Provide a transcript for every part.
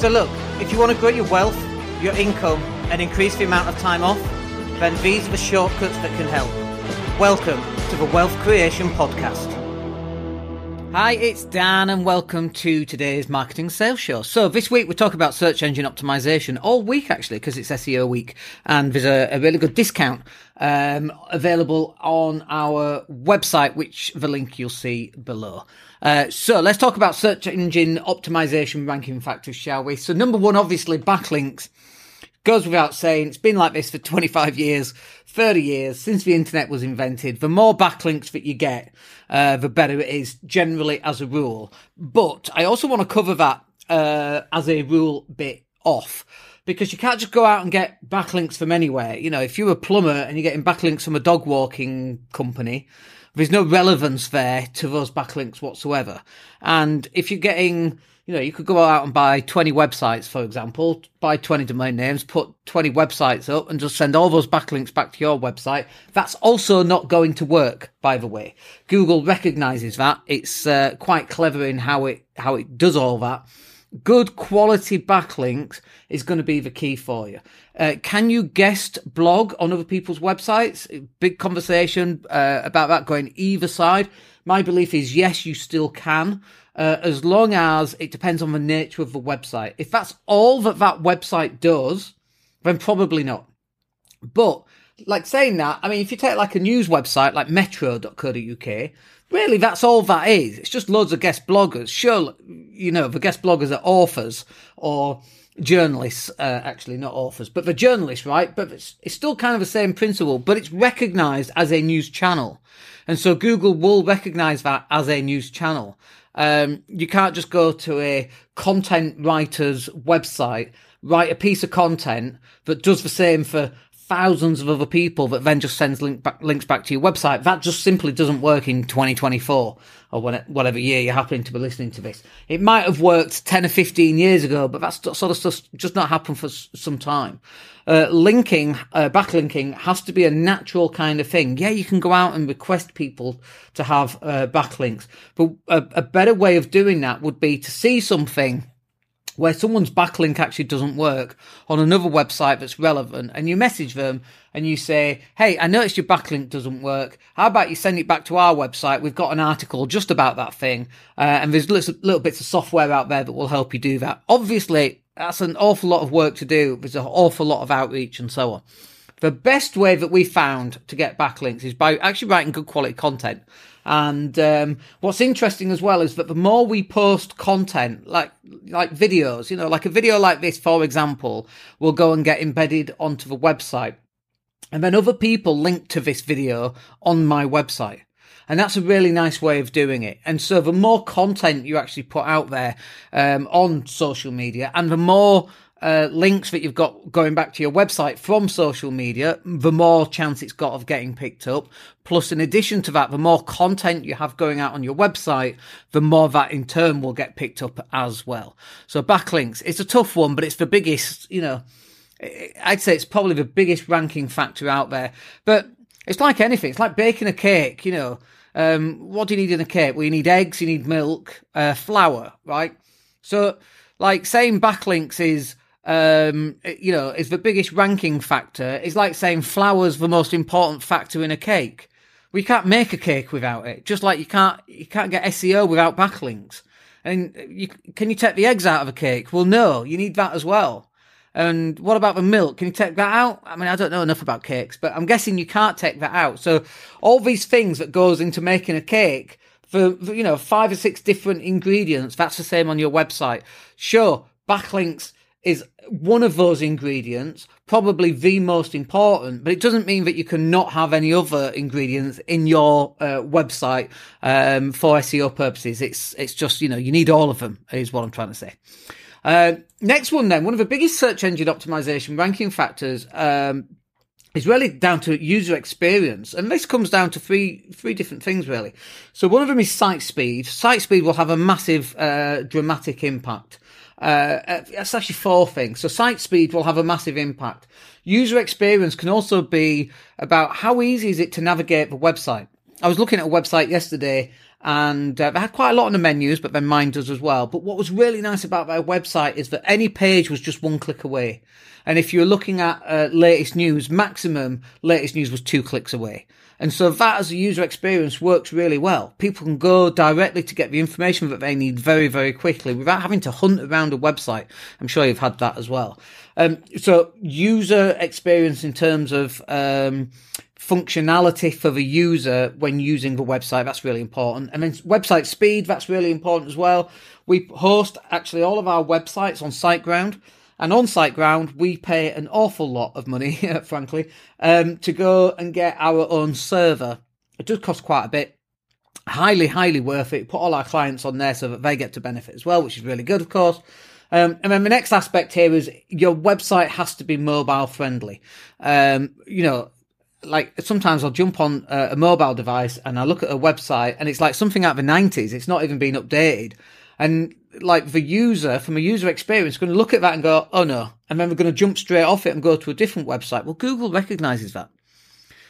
So look, if you want to grow your wealth, your income, and increase the amount of time off, then these are the shortcuts that can help. Welcome to the Wealth Creation Podcast. Hi, it's Dan, and welcome to today's marketing sales show. So, this week we're talking about search engine optimization all week, actually, because it's SEO week, and there's a, a really good discount um, available on our website, which the link you'll see below. Uh, so, let's talk about search engine optimization ranking factors, shall we? So, number one, obviously, backlinks. Goes without saying, it's been like this for 25 years, 30 years since the internet was invented. The more backlinks that you get, uh, the better it is generally as a rule. But I also want to cover that, uh, as a rule bit off because you can't just go out and get backlinks from anywhere. You know, if you're a plumber and you're getting backlinks from a dog walking company, there's no relevance there to those backlinks whatsoever. And if you're getting you know, you could go out and buy 20 websites, for example, buy 20 domain names, put 20 websites up and just send all those backlinks back to your website. That's also not going to work, by the way. Google recognizes that. It's uh, quite clever in how it, how it does all that. Good quality backlinks is going to be the key for you. Uh, can you guest blog on other people's websites? Big conversation uh, about that going either side. My belief is yes, you still can uh, as long as it depends on the nature of the website. If that's all that that website does, then probably not. But like saying that, I mean, if you take like a news website like metro.co.uk, really that's all that is. It's just loads of guest bloggers. Sure, you know, the guest bloggers are authors or journalists, uh, actually, not authors, but the journalists, right? But it's, it's still kind of the same principle, but it's recognized as a news channel. And so Google will recognize that as a news channel. Um, you can't just go to a content writer's website, write a piece of content that does the same for thousands of other people that then just sends link back, links back to your website. That just simply doesn't work in 2024 or when whatever year you're happening to be listening to this. It might have worked 10 or 15 years ago, but that's sort of stuff just not happened for some time. Uh, linking, uh, backlinking has to be a natural kind of thing. Yeah, you can go out and request people to have uh, backlinks, but a, a better way of doing that would be to see something where someone's backlink actually doesn't work on another website that's relevant and you message them and you say, Hey, I noticed your backlink doesn't work. How about you send it back to our website? We've got an article just about that thing. Uh, and there's little, little bits of software out there that will help you do that. Obviously, that's an awful lot of work to do. There's an awful lot of outreach and so on. The best way that we found to get backlinks is by actually writing good quality content. And um, what's interesting as well is that the more we post content, like like videos, you know, like a video like this, for example, will go and get embedded onto the website, and then other people link to this video on my website. And that's a really nice way of doing it. And so the more content you actually put out there um, on social media, and the more uh, links that you've got going back to your website from social media, the more chance it's got of getting picked up. Plus, in addition to that, the more content you have going out on your website, the more that in turn will get picked up as well. So backlinks, it's a tough one, but it's the biggest, you know, I'd say it's probably the biggest ranking factor out there. But it's like anything. It's like baking a cake, you know. Um, what do you need in a cake? Well, you need eggs, you need milk, uh, flour, right? So, like saying backlinks is um, you know, is the biggest ranking factor. It's like saying flour's the most important factor in a cake. We can't make a cake without it. Just like you can't, you can't get SEO without backlinks. And you, can you take the eggs out of a cake? Well, no, you need that as well. And what about the milk? Can you take that out? I mean, I don't know enough about cakes, but I'm guessing you can't take that out. So all these things that goes into making a cake for you know, five or six different ingredients, that's the same on your website. Sure, backlinks is one of those ingredients, probably the most important, but it doesn't mean that you cannot have any other ingredients in your uh, website um, for SEO purposes. It's it's just you know you need all of them is what I'm trying to say. Uh, next one then, one of the biggest search engine optimization ranking factors um, is really down to user experience, and this comes down to three three different things really. So one of them is site speed. Site speed will have a massive, uh, dramatic impact. Uh, it's actually four things. So site speed will have a massive impact. User experience can also be about how easy is it to navigate the website. I was looking at a website yesterday and uh, they had quite a lot on the menus, but then mine does as well. But what was really nice about their website is that any page was just one click away. And if you're looking at uh, latest news, maximum latest news was two clicks away. And so that as a user experience works really well. People can go directly to get the information that they need very, very quickly without having to hunt around a website. I'm sure you've had that as well. Um, so user experience in terms of, um, functionality for the user when using the website. That's really important. And then website speed, that's really important as well. We host actually all of our websites on SiteGround. And on SiteGround, we pay an awful lot of money, frankly, um, to go and get our own server. It does cost quite a bit. Highly, highly worth it. Put all our clients on there so that they get to benefit as well, which is really good, of course. Um, and then the next aspect here is your website has to be mobile friendly. Um, you know, like sometimes I'll jump on a, a, mobile device and I look at a website and it's like something out of the 90s. It's not even been updated. And like the user, from a user experience, going to look at that and go, oh no. And then we're going to jump straight off it and go to a different website. Well, Google recognizes that.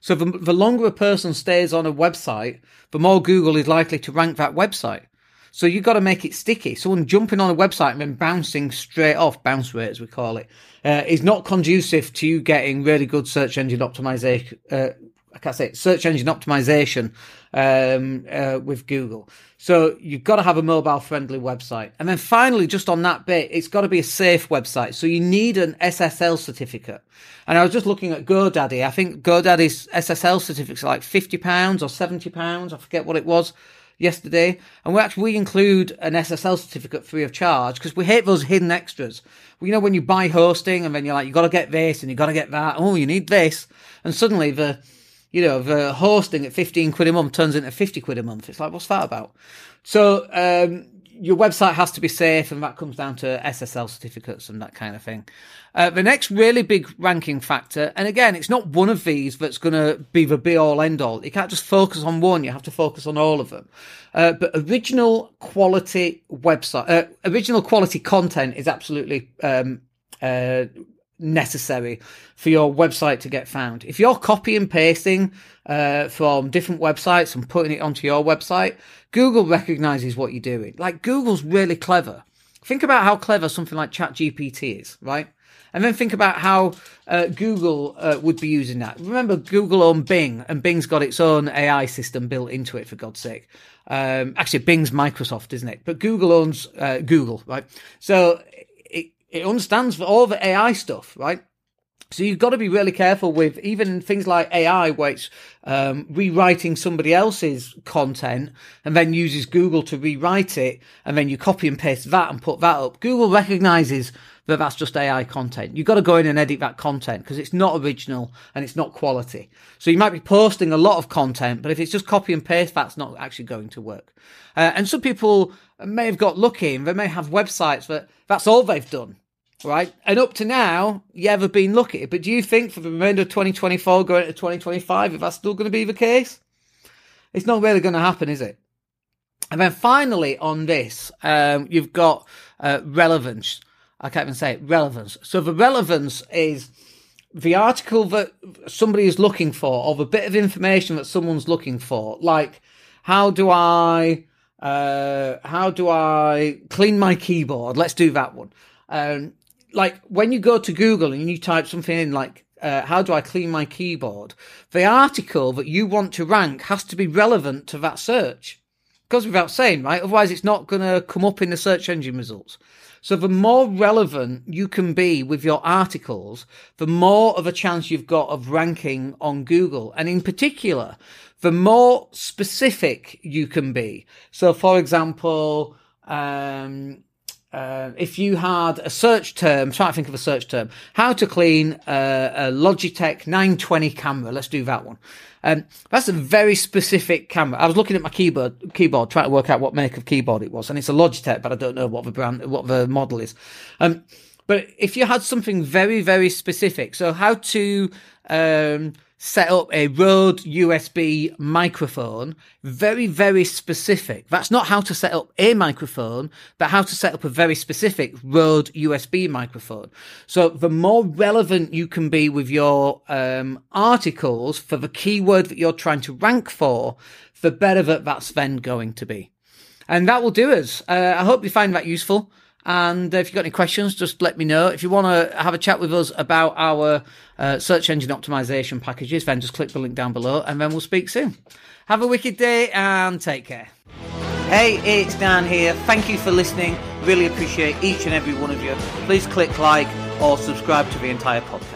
So the, the longer a person stays on a website, the more Google is likely to rank that website. So you've got to make it sticky. Someone jumping on a website and then bouncing straight off, bounce rate as we call it, uh, is not conducive to you getting really good search engine optimization. Uh, I can't say it, search engine optimization um, uh, with Google. So you've got to have a mobile friendly website. And then finally, just on that bit, it's got to be a safe website. So you need an SSL certificate. And I was just looking at GoDaddy. I think GoDaddy's SSL certificates are like £50 or £70. I forget what it was yesterday, and we actually we include an SSL certificate free of charge because we hate those hidden extras. You know when you buy hosting and then you're like, you got to get this and you got to get that. Oh, you need this, and suddenly the you know the hosting at 15 quid a month turns into 50 quid a month. It's like, what's that about? So um, your website has to be safe, and that comes down to SSL certificates and that kind of thing. Uh, the next really big ranking factor, and again, it's not one of these that's going to be the be all end all. You can't just focus on one; you have to focus on all of them. Uh, but original quality website, uh, original quality content is absolutely um, uh, necessary for your website to get found. If you're copy and pasting uh, from different websites and putting it onto your website, Google recognizes what you're doing. Like Google's really clever. Think about how clever something like ChatGPT is, right? And then think about how uh, Google uh, would be using that. Remember, Google owned Bing, and Bing's got its own AI system built into it, for God's sake. Um, actually, Bing's Microsoft, isn't it? But Google owns uh, Google, right? So it understands all the AI stuff, right? So you've got to be really careful with even things like AI, where it's um, rewriting somebody else's content and then uses Google to rewrite it, and then you copy and paste that and put that up. Google recognizes that that's just AI content. You've got to go in and edit that content because it's not original and it's not quality. So you might be posting a lot of content, but if it's just copy and paste, that's not actually going to work. Uh, and some people may have got lucky and they may have websites that that's all they've done right? And up to now, you've ever been lucky. But do you think for the remainder of 2024 going into 2025, if that's still going to be the case? It's not really going to happen, is it? And then finally on this, um, you've got uh, relevance. I can't even say it, relevance. So the relevance is the article that somebody is looking for or the bit of information that someone's looking for. Like, how do I, uh, how do I clean my keyboard? Let's do that one. Um, like when you go to Google and you type something in like uh, how do I clean my keyboard? The article that you want to rank has to be relevant to that search. Goes without saying, right? Otherwise, it's not going to come up in the search engine results. So the more relevant you can be with your articles, the more of a chance you've got of ranking on Google. And in particular, the more specific you can be. So for example, um, uh, if you had a search term, try to think of a search term, how to clean a, Logitech 920 camera. Let's do that one. Um, that's a very specific camera. I was looking at my keyboard, keyboard, trying to work out what make of keyboard it was, and it's a Logitech, but I don't know what the brand, what the model is. Um, but if you had something very, very specific, so how to um, set up a Rode USB microphone, very, very specific. That's not how to set up a microphone, but how to set up a very specific Rode USB microphone. So the more relevant you can be with your um, articles for the keyword that you're trying to rank for, the better that that's then going to be. And that will do us. Uh, I hope you find that useful. And if you've got any questions, just let me know. If you want to have a chat with us about our uh, search engine optimization packages, then just click the link down below and then we'll speak soon. Have a wicked day and take care. Hey, it's Dan here. Thank you for listening. Really appreciate each and every one of you. Please click like or subscribe to the entire podcast.